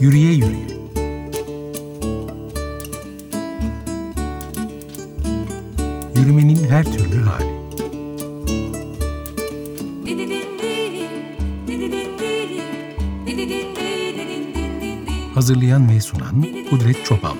Yürüye yürüye. Yürümenin her türlü hali. Hazırlayan ve sunan Kudret Çoban.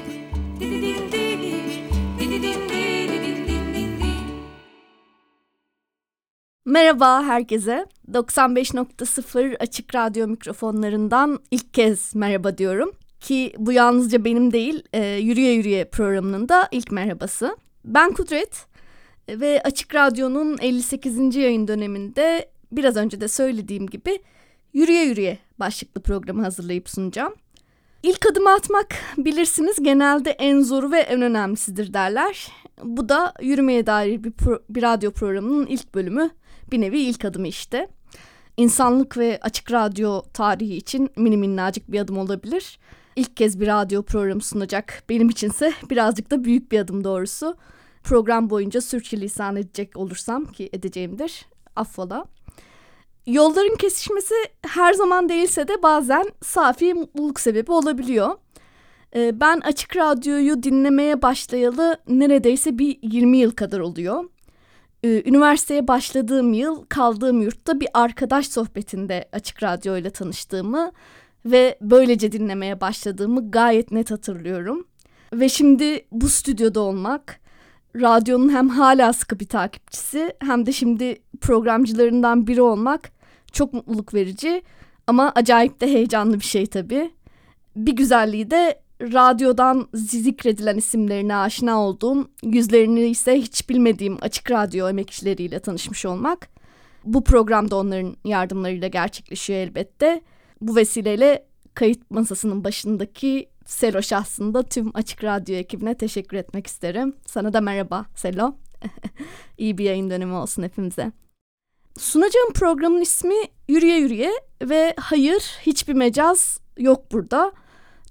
Merhaba herkese. 95.0 Açık Radyo mikrofonlarından ilk kez merhaba diyorum. Ki bu yalnızca benim değil, e, Yürüye Yürüye programının da ilk merhabası. Ben Kudret ve Açık Radyo'nun 58. yayın döneminde biraz önce de söylediğim gibi Yürüye Yürüye başlıklı programı hazırlayıp sunacağım. İlk adımı atmak bilirsiniz genelde en zoru ve en önemlisidir derler. Bu da yürümeye dair bir, pro- bir radyo programının ilk bölümü bir nevi ilk adımı işte. İnsanlık ve açık radyo tarihi için mini minnacık bir adım olabilir. İlk kez bir radyo programı sunacak benim içinse birazcık da büyük bir adım doğrusu. Program boyunca sürçülisan edecek olursam ki edeceğimdir affola. Yolların kesişmesi her zaman değilse de bazen safi mutluluk sebebi olabiliyor. Ee, ben açık radyoyu dinlemeye başlayalı neredeyse bir 20 yıl kadar oluyor. Ee, üniversiteye başladığım yıl kaldığım yurtta bir arkadaş sohbetinde açık radyo ile tanıştığımı ve böylece dinlemeye başladığımı gayet net hatırlıyorum. Ve şimdi bu stüdyoda olmak, radyonun hem hala sıkı bir takipçisi hem de şimdi programcılarından biri olmak çok mutluluk verici ama acayip de heyecanlı bir şey tabii. Bir güzelliği de radyodan zikredilen isimlerine aşina olduğum, yüzlerini ise hiç bilmediğim açık radyo emekçileriyle tanışmış olmak. Bu programda onların yardımlarıyla gerçekleşiyor elbette. Bu vesileyle kayıt masasının başındaki Selo şahsında tüm Açık Radyo ekibine teşekkür etmek isterim. Sana da merhaba Selo. İyi bir yayın dönemi olsun hepimize. Sunacağım programın ismi Yürüye Yürüye ve hayır hiçbir mecaz yok burada.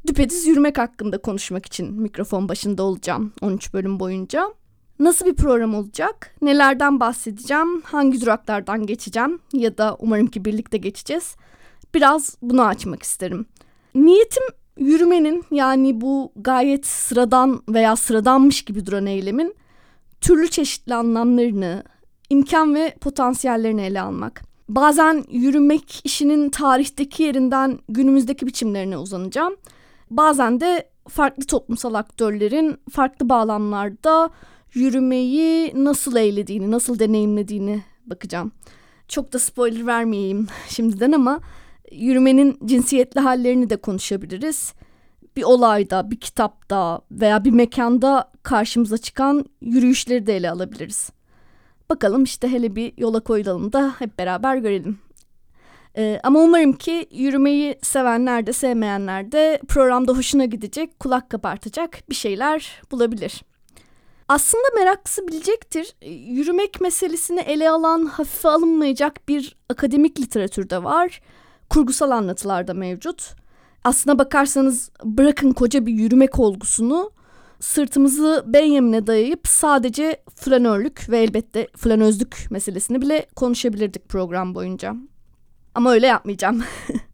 Düpedüz yürümek hakkında konuşmak için mikrofon başında olacağım 13 bölüm boyunca. Nasıl bir program olacak? Nelerden bahsedeceğim? Hangi duraklardan geçeceğim? Ya da umarım ki birlikte geçeceğiz. Biraz bunu açmak isterim. Niyetim yürümenin yani bu gayet sıradan veya sıradanmış gibi duran eylemin türlü çeşitli anlamlarını, imkan ve potansiyellerini ele almak. Bazen yürümek işinin tarihteki yerinden günümüzdeki biçimlerine uzanacağım. Bazen de farklı toplumsal aktörlerin farklı bağlamlarda yürümeyi nasıl eylediğini, nasıl deneyimlediğini bakacağım. Çok da spoiler vermeyeyim şimdiden ama yürümenin cinsiyetli hallerini de konuşabiliriz. Bir olayda, bir kitapta veya bir mekanda karşımıza çıkan yürüyüşleri de ele alabiliriz. Bakalım işte hele bir yola koyulalım da hep beraber görelim. Ee, ama umarım ki yürümeyi sevenler de sevmeyenler de programda hoşuna gidecek, kulak kabartacak bir şeyler bulabilir. Aslında meraklısı bilecektir. Yürümek meselesini ele alan hafife alınmayacak bir akademik literatürde var. Kurgusal anlatılarda mevcut. Aslına bakarsanız bırakın koca bir yürümek olgusunu sırtımızı Benjamin'e dayayıp sadece flanörlük ve elbette flanözlük meselesini bile konuşabilirdik program boyunca. Ama öyle yapmayacağım.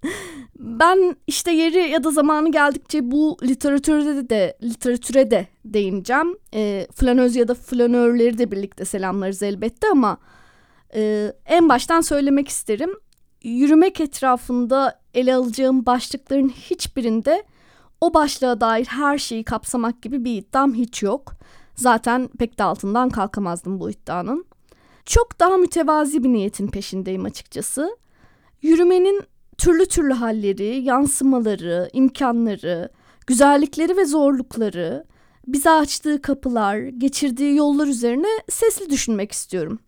ben işte yeri ya da zamanı geldikçe bu literatürde de literatüre de değineceğim. E, flanöz ya da flanörleri de birlikte selamlarız elbette ama e, en baştan söylemek isterim. Yürümek etrafında ele alacağım başlıkların hiçbirinde o başlığa dair her şeyi kapsamak gibi bir iddiam hiç yok. Zaten pek de altından kalkamazdım bu iddianın. Çok daha mütevazi bir niyetin peşindeyim açıkçası. Yürümenin türlü türlü halleri, yansımaları, imkanları, güzellikleri ve zorlukları, bize açtığı kapılar, geçirdiği yollar üzerine sesli düşünmek istiyorum.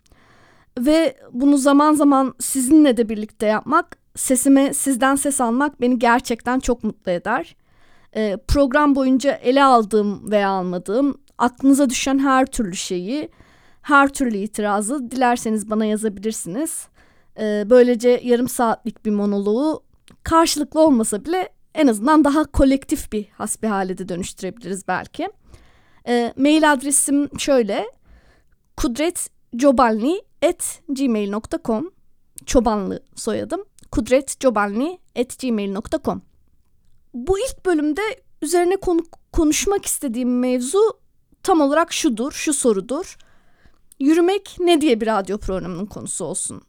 Ve bunu zaman zaman sizinle de birlikte yapmak, sesime sizden ses almak beni gerçekten çok mutlu eder. Ee, program boyunca ele aldığım veya almadığım aklınıza düşen her türlü şeyi, her türlü itirazı dilerseniz bana yazabilirsiniz. Ee, böylece yarım saatlik bir monoloğu karşılıklı olmasa bile en azından daha kolektif bir hasbihale de dönüştürebiliriz belki. Ee, mail adresim şöyle kudretcobalni@gmail.com çobanlı soyadım kudretcobalni@gmail.com Bu ilk bölümde üzerine konu konuşmak istediğim mevzu tam olarak şudur, şu sorudur. Yürümek ne diye bir radyo programının konusu olsun?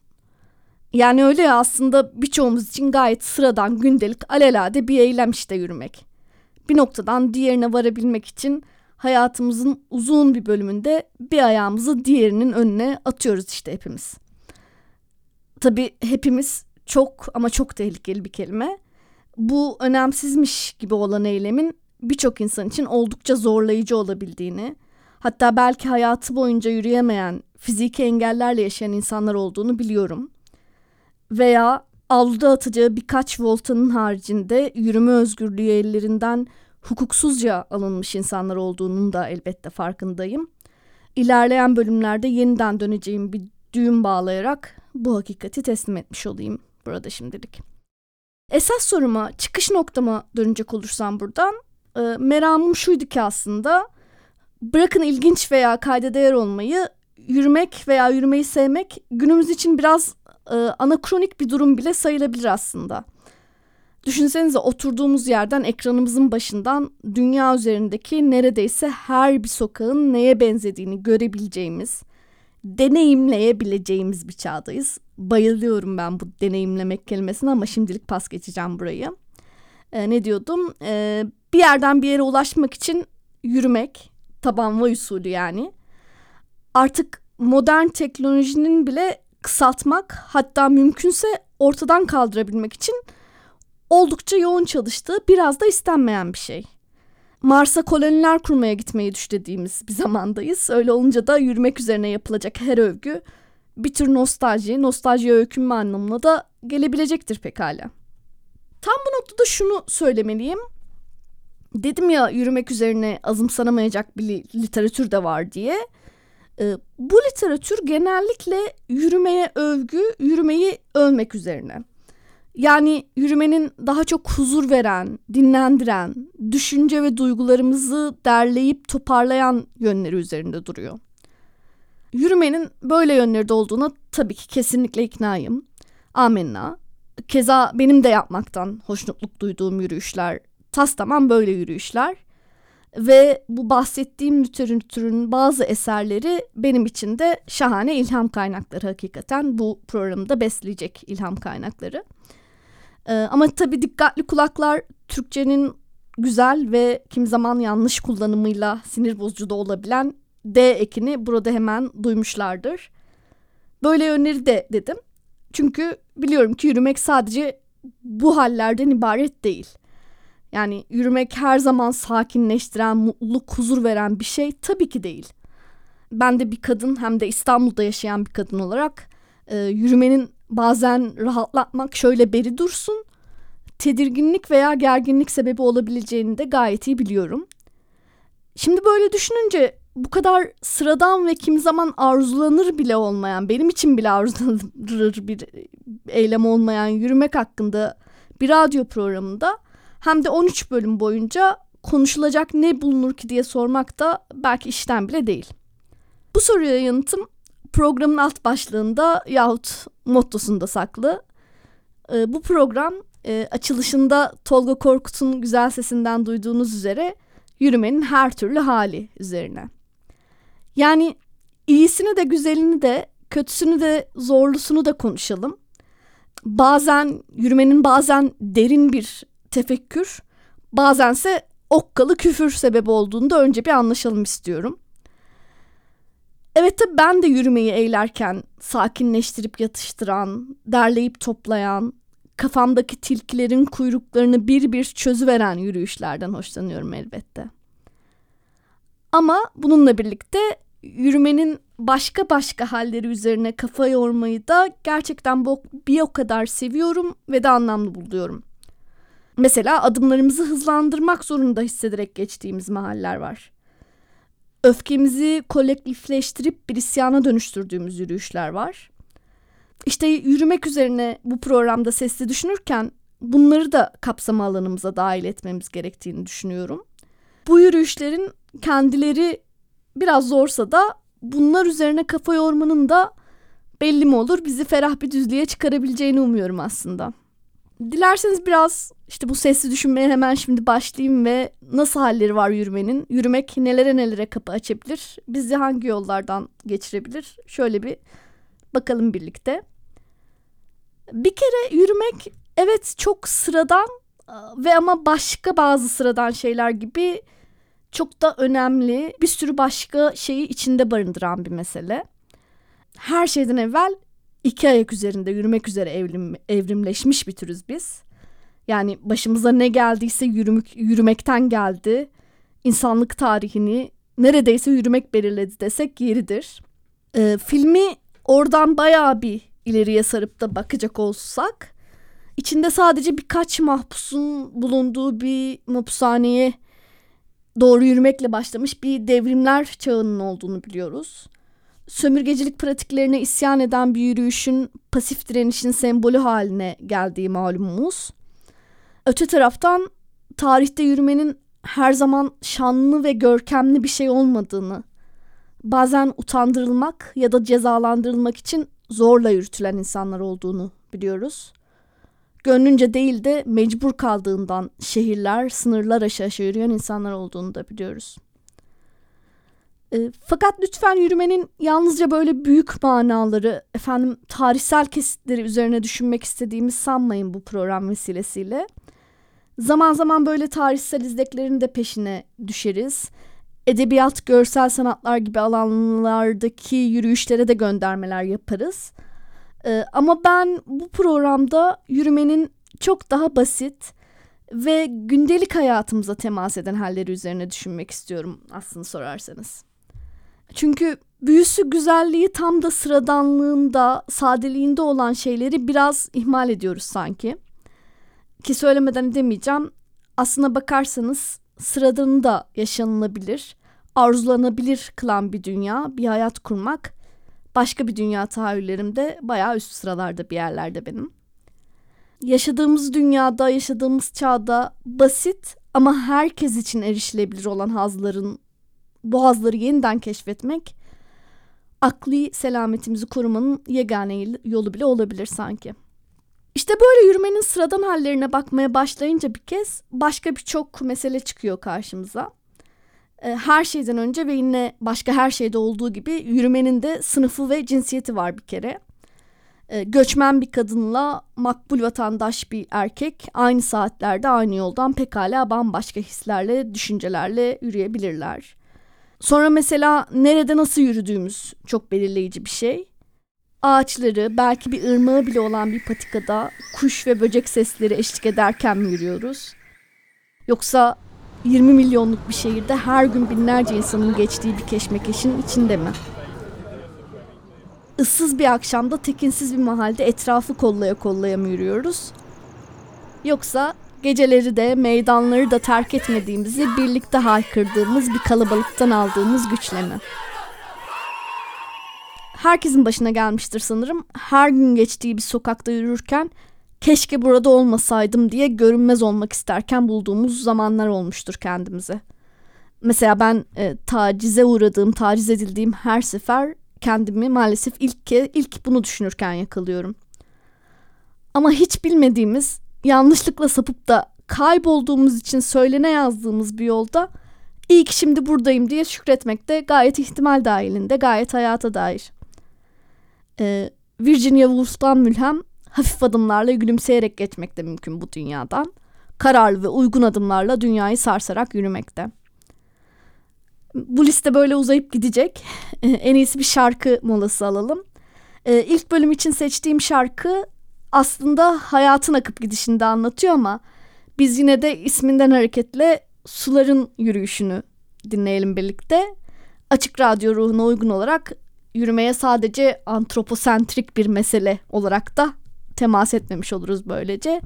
Yani öyle ya aslında birçoğumuz için gayet sıradan, gündelik, alelade bir eylem işte yürümek. Bir noktadan diğerine varabilmek için hayatımızın uzun bir bölümünde bir ayağımızı diğerinin önüne atıyoruz işte hepimiz. Tabii hepimiz çok ama çok tehlikeli bir kelime. Bu önemsizmiş gibi olan eylemin birçok insan için oldukça zorlayıcı olabildiğini, hatta belki hayatı boyunca yürüyemeyen, fiziki engellerle yaşayan insanlar olduğunu biliyorum. Veya avluda atacağı birkaç voltanın haricinde yürüme özgürlüğü ellerinden hukuksuzca alınmış insanlar olduğunun da elbette farkındayım. İlerleyen bölümlerde yeniden döneceğim bir düğüm bağlayarak bu hakikati teslim etmiş olayım burada şimdilik. Esas soruma, çıkış noktama dönecek olursam buradan, e, meramım şuydu ki aslında, bırakın ilginç veya kayda değer olmayı, yürümek veya yürümeyi sevmek günümüz için biraz e, anakronik bir durum bile sayılabilir aslında. Düşünsenize oturduğumuz yerden ekranımızın başından dünya üzerindeki neredeyse her bir sokağın neye benzediğini görebileceğimiz, deneyimleyebileceğimiz bir çağdayız. Bayılıyorum ben bu deneyimlemek kelimesine ama şimdilik pas geçeceğim burayı. Ee, ne diyordum? Ee, bir yerden bir yere ulaşmak için yürümek, taban vay usulü yani. Artık modern teknolojinin bile kısaltmak hatta mümkünse ortadan kaldırabilmek için oldukça yoğun çalıştığı biraz da istenmeyen bir şey. Mars'a koloniler kurmaya gitmeyi düşlediğimiz bir zamandayız. Öyle olunca da yürümek üzerine yapılacak her övgü bir tür nostalji, nostaljiye öykünme anlamına da gelebilecektir pekala. Tam bu noktada şunu söylemeliyim. Dedim ya yürümek üzerine azımsanamayacak bir literatür de var diye. Ee, bu literatür genellikle yürümeye övgü, yürümeyi övmek üzerine. Yani yürümenin daha çok huzur veren, dinlendiren, düşünce ve duygularımızı derleyip toparlayan yönleri üzerinde duruyor. Yürümenin böyle yönleri de olduğuna tabii ki kesinlikle iknayım. Amenna. Keza benim de yapmaktan hoşnutluk duyduğum yürüyüşler, tas tamam böyle yürüyüşler. Ve bu bahsettiğim literatürün bazı eserleri benim için de şahane ilham kaynakları hakikaten. Bu programda besleyecek ilham kaynakları. Ee, ama tabii dikkatli kulaklar Türkçenin güzel ve kim zaman yanlış kullanımıyla sinir bozucu da olabilen D ekini burada hemen duymuşlardır. Böyle yönleri de dedim. Çünkü biliyorum ki yürümek sadece bu hallerden ibaret değil. Yani yürümek her zaman sakinleştiren, mutluluk, huzur veren bir şey tabii ki değil. Ben de bir kadın hem de İstanbul'da yaşayan bir kadın olarak e, yürümenin bazen rahatlatmak şöyle beri dursun, tedirginlik veya gerginlik sebebi olabileceğini de gayet iyi biliyorum. Şimdi böyle düşününce bu kadar sıradan ve kim zaman arzulanır bile olmayan, benim için bile arzulanır bir eylem olmayan yürümek hakkında bir radyo programında hem de 13 bölüm boyunca konuşulacak ne bulunur ki diye sormak da belki işten bile değil. Bu soruya yanıtım programın alt başlığında yahut mottosunda saklı. E, bu program e, açılışında Tolga Korkut'un güzel sesinden duyduğunuz üzere yürümenin her türlü hali üzerine. Yani iyisini de güzelini de kötüsünü de zorlusunu da konuşalım. Bazen yürümenin bazen derin bir tefekkür, bazense okkalı küfür sebebi olduğunu da önce bir anlaşalım istiyorum. Evet tabii ben de yürümeyi eğlerken sakinleştirip yatıştıran, derleyip toplayan, kafamdaki tilkilerin kuyruklarını bir bir çözüveren yürüyüşlerden hoşlanıyorum elbette. Ama bununla birlikte yürümenin başka başka halleri üzerine kafa yormayı da gerçekten bir o kadar seviyorum ve de anlamlı buluyorum. Mesela adımlarımızı hızlandırmak zorunda hissederek geçtiğimiz mahaller var. Öfkemizi kolektifleştirip bir isyana dönüştürdüğümüz yürüyüşler var. İşte yürümek üzerine bu programda sesli düşünürken bunları da kapsama alanımıza dahil etmemiz gerektiğini düşünüyorum. Bu yürüyüşlerin kendileri biraz zorsa da bunlar üzerine kafa yormanın da belli mi olur bizi ferah bir düzlüğe çıkarabileceğini umuyorum aslında. Dilerseniz biraz işte bu sesli düşünmeye hemen şimdi başlayayım ve nasıl halleri var yürümenin? Yürümek nelere nelere kapı açabilir? Bizi hangi yollardan geçirebilir? Şöyle bir bakalım birlikte. Bir kere yürümek evet çok sıradan ve ama başka bazı sıradan şeyler gibi çok da önemli bir sürü başka şeyi içinde barındıran bir mesele. Her şeyden evvel iki ayak üzerinde yürümek üzere evrim, evrimleşmiş bir türüz biz. Yani başımıza ne geldiyse yürümek, yürümekten geldi. İnsanlık tarihini neredeyse yürümek belirledi desek yeridir. Ee, filmi oradan bayağı bir ileriye sarıp da bakacak olsak içinde sadece birkaç mahpusun bulunduğu bir mahpushaneye doğru yürümekle başlamış bir devrimler çağının olduğunu biliyoruz. Sömürgecilik pratiklerine isyan eden bir yürüyüşün pasif direnişin sembolü haline geldiği malumumuz. Öte taraftan tarihte yürümenin her zaman şanlı ve görkemli bir şey olmadığını, bazen utandırılmak ya da cezalandırılmak için zorla yürütülen insanlar olduğunu biliyoruz. Gönlünce değil de mecbur kaldığından şehirler, sınırlar aşağı aşağı yürüyen insanlar olduğunu da biliyoruz. E, fakat lütfen yürümenin yalnızca böyle büyük manaları, efendim tarihsel kesitleri üzerine düşünmek istediğimiz sanmayın bu program vesilesiyle. Zaman zaman böyle tarihsel izleklerin de peşine düşeriz. Edebiyat, görsel sanatlar gibi alanlardaki yürüyüşlere de göndermeler yaparız. Ee, ama ben bu programda yürümenin çok daha basit ve gündelik hayatımıza temas eden halleri üzerine düşünmek istiyorum aslında sorarsanız. Çünkü büyüsü güzelliği tam da sıradanlığında, sadeliğinde olan şeyleri biraz ihmal ediyoruz sanki. Ki söylemeden edemeyeceğim. Aslına bakarsanız sıradanı da yaşanılabilir, arzulanabilir kılan bir dünya, bir hayat kurmak başka bir dünya tahayyüllerimde bayağı üst sıralarda bir yerlerde benim. Yaşadığımız dünyada, yaşadığımız çağda basit ama herkes için erişilebilir olan hazların, bu hazları yeniden keşfetmek akli selametimizi korumanın yegane yolu bile olabilir sanki. İşte böyle yürümenin sıradan hallerine bakmaya başlayınca bir kez başka birçok mesele çıkıyor karşımıza. Ee, her şeyden önce ve yine başka her şeyde olduğu gibi yürümenin de sınıfı ve cinsiyeti var bir kere. Ee, göçmen bir kadınla makbul vatandaş bir erkek aynı saatlerde aynı yoldan pekala bambaşka hislerle, düşüncelerle yürüyebilirler. Sonra mesela nerede nasıl yürüdüğümüz çok belirleyici bir şey. Ağaçları, belki bir ırmağı bile olan bir patikada kuş ve böcek sesleri eşlik ederken mi yürüyoruz? Yoksa 20 milyonluk bir şehirde her gün binlerce insanın geçtiği bir keşmekeşin içinde mi? Issız bir akşamda tekinsiz bir mahalde etrafı kollaya kollaya mı yürüyoruz? Yoksa geceleri de meydanları da terk etmediğimizi birlikte haykırdığımız bir kalabalıktan aldığımız güçle mi? Herkesin başına gelmiştir sanırım. Her gün geçtiği bir sokakta yürürken keşke burada olmasaydım diye görünmez olmak isterken bulduğumuz zamanlar olmuştur kendimize. Mesela ben e, tacize uğradığım, taciz edildiğim her sefer kendimi maalesef ilk ke ilk bunu düşünürken yakalıyorum. Ama hiç bilmediğimiz, yanlışlıkla sapıp da kaybolduğumuz için söylene yazdığımız bir yolda iyi ki şimdi buradayım diye şükretmek de gayet ihtimal dahilinde, gayet hayata dair. Ee, Virginia Woolf'tan mülhem hafif adımlarla gülümseyerek geçmek de mümkün bu dünyadan. Kararlı ve uygun adımlarla dünyayı sarsarak yürümekte. Bu liste böyle uzayıp gidecek. en iyisi bir şarkı molası alalım. Ee, ilk bölüm için seçtiğim şarkı aslında hayatın akıp gidişinde anlatıyor ama biz yine de isminden hareketle suların yürüyüşünü dinleyelim birlikte. Açık radyo ruhuna uygun olarak yürümeye sadece antroposentrik bir mesele olarak da temas etmemiş oluruz böylece.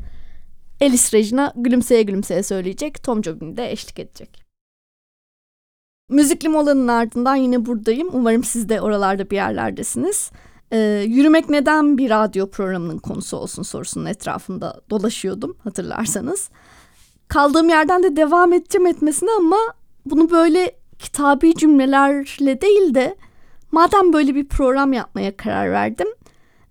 Alice Regina gülümseye gülümseye söyleyecek. Tom Jobim de eşlik edecek. Müzikli molanın ardından yine buradayım. Umarım siz de oralarda bir yerlerdesiniz. Ee, yürümek neden bir radyo programının konusu olsun sorusunun etrafında dolaşıyordum hatırlarsanız. Kaldığım yerden de devam edeceğim etmesine ama bunu böyle kitabi cümlelerle değil de madem böyle bir program yapmaya karar verdim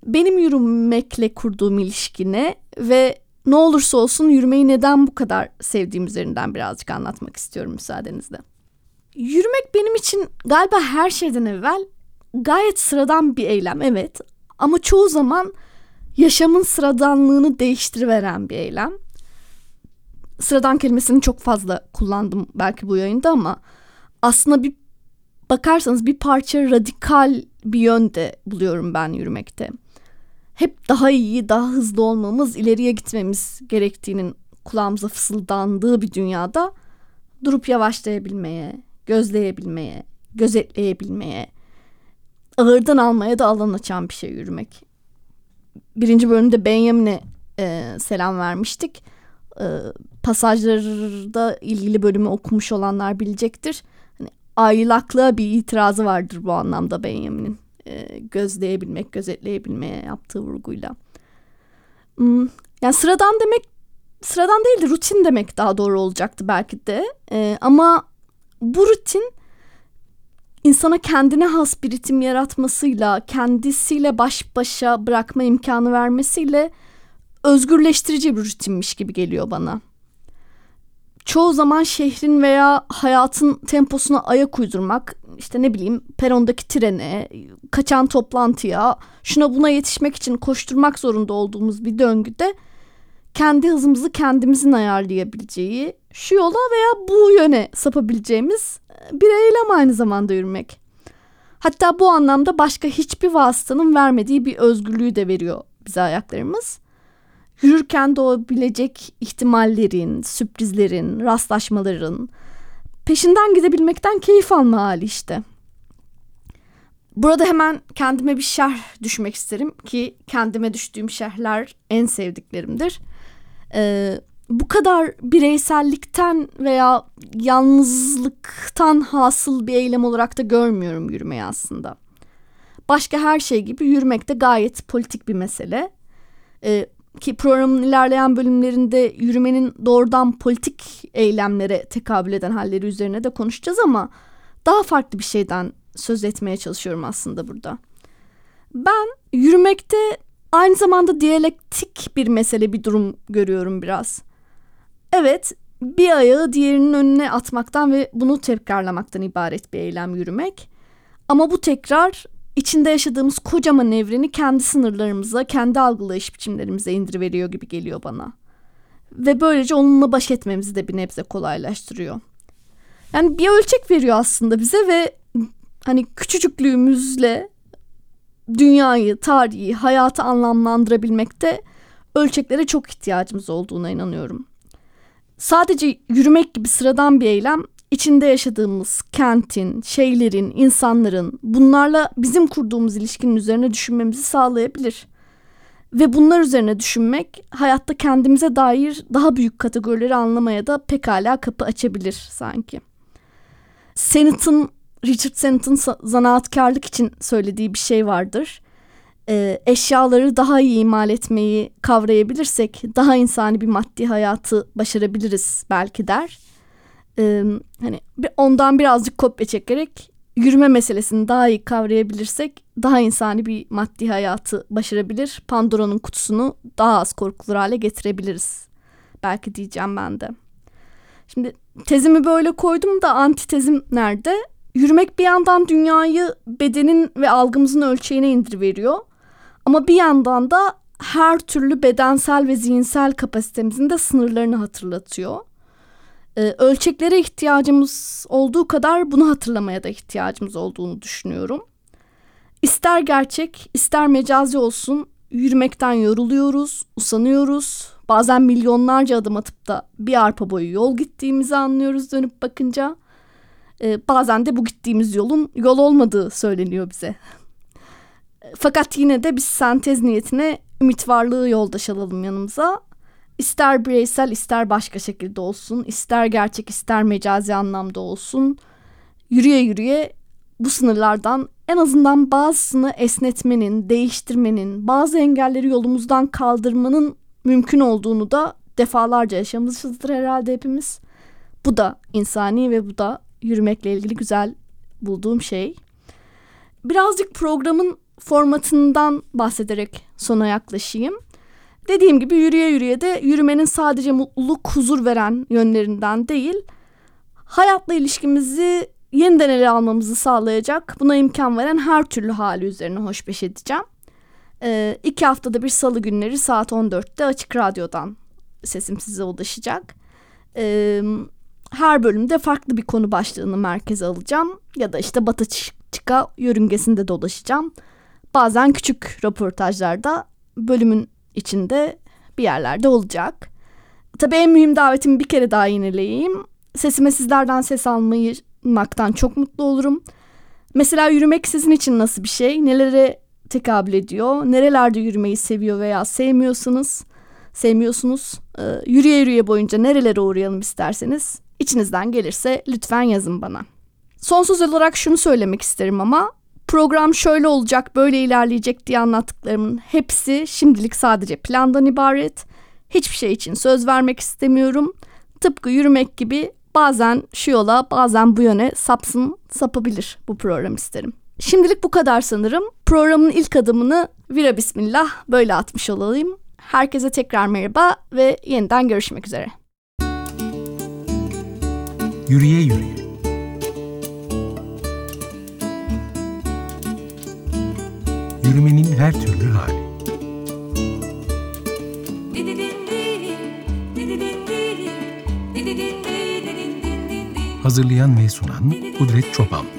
benim yürümekle kurduğum ilişkine ve ne olursa olsun yürümeyi neden bu kadar sevdiğim üzerinden birazcık anlatmak istiyorum müsaadenizle. Yürümek benim için galiba her şeyden evvel gayet sıradan bir eylem evet ama çoğu zaman yaşamın sıradanlığını değiştiriveren bir eylem. Sıradan kelimesini çok fazla kullandım belki bu yayında ama aslında bir bakarsanız bir parça radikal bir yönde buluyorum ben yürümekte. Hep daha iyi, daha hızlı olmamız, ileriye gitmemiz gerektiğinin kulağımıza fısıldandığı bir dünyada durup yavaşlayabilmeye, gözleyebilmeye, gözetleyebilmeye, ağırdan almaya da alan açan bir şey yürümek. Birinci bölümde Benjamin'e e, selam vermiştik. E, pasajlarda ilgili bölümü okumuş olanlar bilecektir. Hani aylaklığa bir itirazı vardır bu anlamda Benjamin'in. E, gözleyebilmek, gözetleyebilmeye yaptığı vurguyla. Hmm, yani sıradan demek sıradan değil de rutin demek daha doğru olacaktı belki de. E, ama bu rutin insana kendine has bir ritim yaratmasıyla, kendisiyle baş başa bırakma imkanı vermesiyle özgürleştirici bir rutinmiş gibi geliyor bana. Çoğu zaman şehrin veya hayatın temposuna ayak uydurmak, işte ne bileyim perondaki trene, kaçan toplantıya, şuna buna yetişmek için koşturmak zorunda olduğumuz bir döngüde kendi hızımızı kendimizin ayarlayabileceği, şu yola veya bu yöne sapabileceğimiz bir eylem aynı zamanda yürümek. Hatta bu anlamda başka hiçbir vasıtanın vermediği bir özgürlüğü de veriyor bize ayaklarımız. Yürürken doğabilecek ihtimallerin, sürprizlerin, rastlaşmaların peşinden gidebilmekten keyif alma hali işte. Burada hemen kendime bir şerh düşmek isterim ki kendime düştüğüm şerhler en sevdiklerimdir. Ee, bu kadar bireysellikten veya yalnızlıktan hasıl bir eylem olarak da görmüyorum yürümeyi aslında. Başka her şey gibi yürümek de gayet politik bir mesele. Ee, ki programın ilerleyen bölümlerinde yürümenin doğrudan politik eylemlere tekabül eden halleri üzerine de konuşacağız ama daha farklı bir şeyden söz etmeye çalışıyorum aslında burada. Ben yürümekte aynı zamanda diyalektik bir mesele bir durum görüyorum biraz. Evet, bir ayağı diğerinin önüne atmaktan ve bunu tekrarlamaktan ibaret bir eylem yürümek. Ama bu tekrar içinde yaşadığımız kocaman evreni kendi sınırlarımıza, kendi algılayış biçimlerimize indiriveriyor gibi geliyor bana. Ve böylece onunla baş etmemizi de bir nebze kolaylaştırıyor. Yani bir ölçek veriyor aslında bize ve hani küçücüklüğümüzle dünyayı, tarihi, hayatı anlamlandırabilmekte ölçeklere çok ihtiyacımız olduğuna inanıyorum. Sadece yürümek gibi sıradan bir eylem içinde yaşadığımız kentin, şeylerin, insanların bunlarla bizim kurduğumuz ilişkinin üzerine düşünmemizi sağlayabilir. Ve bunlar üzerine düşünmek hayatta kendimize dair daha büyük kategorileri anlamaya da pekala kapı açabilir sanki. Sennett'ın, Richard Sennett'ın zanaatkarlık için söylediği bir şey vardır. Ee, eşyaları daha iyi imal etmeyi kavrayabilirsek daha insani bir maddi hayatı başarabiliriz belki der e, hani ondan birazcık kopya çekerek yürüme meselesini daha iyi kavrayabilirsek daha insani bir maddi hayatı başarabilir. Pandora'nın kutusunu daha az korkulur hale getirebiliriz. Belki diyeceğim ben de. Şimdi tezimi böyle koydum da antitezim nerede? Yürümek bir yandan dünyayı bedenin ve algımızın ölçeğine indiriveriyor. Ama bir yandan da her türlü bedensel ve zihinsel kapasitemizin de sınırlarını hatırlatıyor e, ölçeklere ihtiyacımız olduğu kadar bunu hatırlamaya da ihtiyacımız olduğunu düşünüyorum. İster gerçek, ister mecazi olsun yürümekten yoruluyoruz, usanıyoruz. Bazen milyonlarca adım atıp da bir arpa boyu yol gittiğimizi anlıyoruz dönüp bakınca. Ee, bazen de bu gittiğimiz yolun yol olmadığı söyleniyor bize. Fakat yine de biz sentez niyetine ümit varlığı yoldaş alalım yanımıza İster bireysel ister başka şekilde olsun, ister gerçek ister mecazi anlamda olsun. Yürüye yürüye bu sınırlardan en azından bazısını esnetmenin, değiştirmenin, bazı engelleri yolumuzdan kaldırmanın mümkün olduğunu da defalarca yaşamışızdır herhalde hepimiz. Bu da insani ve bu da yürümekle ilgili güzel bulduğum şey. Birazcık programın formatından bahsederek sona yaklaşayım. Dediğim gibi yürüye yürüye de yürümenin sadece mutluluk, huzur veren yönlerinden değil, hayatla ilişkimizi yeniden ele almamızı sağlayacak, buna imkan veren her türlü hali üzerine hoşbeş edeceğim. Ee, iki haftada bir salı günleri saat 14'te Açık Radyo'dan sesim size ulaşacak. Ee, her bölümde farklı bir konu başlığını merkeze alacağım ya da işte Batı Çıka yörüngesinde dolaşacağım. Bazen küçük röportajlarda bölümün içinde bir yerlerde olacak. Tabii en mühim davetimi bir kere daha yineleyeyim. Sesime sizlerden ses almayı maktan çok mutlu olurum. Mesela yürümek sizin için nasıl bir şey? Nelere tekabül ediyor? Nerelerde yürümeyi seviyor veya sevmiyorsunuz? Sevmiyorsunuz. Ee, yürüye yürüye boyunca nerelere uğrayalım isterseniz içinizden gelirse lütfen yazın bana. Son söz olarak şunu söylemek isterim ama program şöyle olacak, böyle ilerleyecek diye anlattıklarımın hepsi şimdilik sadece plandan ibaret. Hiçbir şey için söz vermek istemiyorum. Tıpkı yürümek gibi bazen şu yola bazen bu yöne sapsın sapabilir bu program isterim. Şimdilik bu kadar sanırım. Programın ilk adımını vira bismillah böyle atmış olayım. Herkese tekrar merhaba ve yeniden görüşmek üzere. Yürüye yürüye. Yürümenin her türlü hali. Hazırlayan ve sunan Kudret Çoban.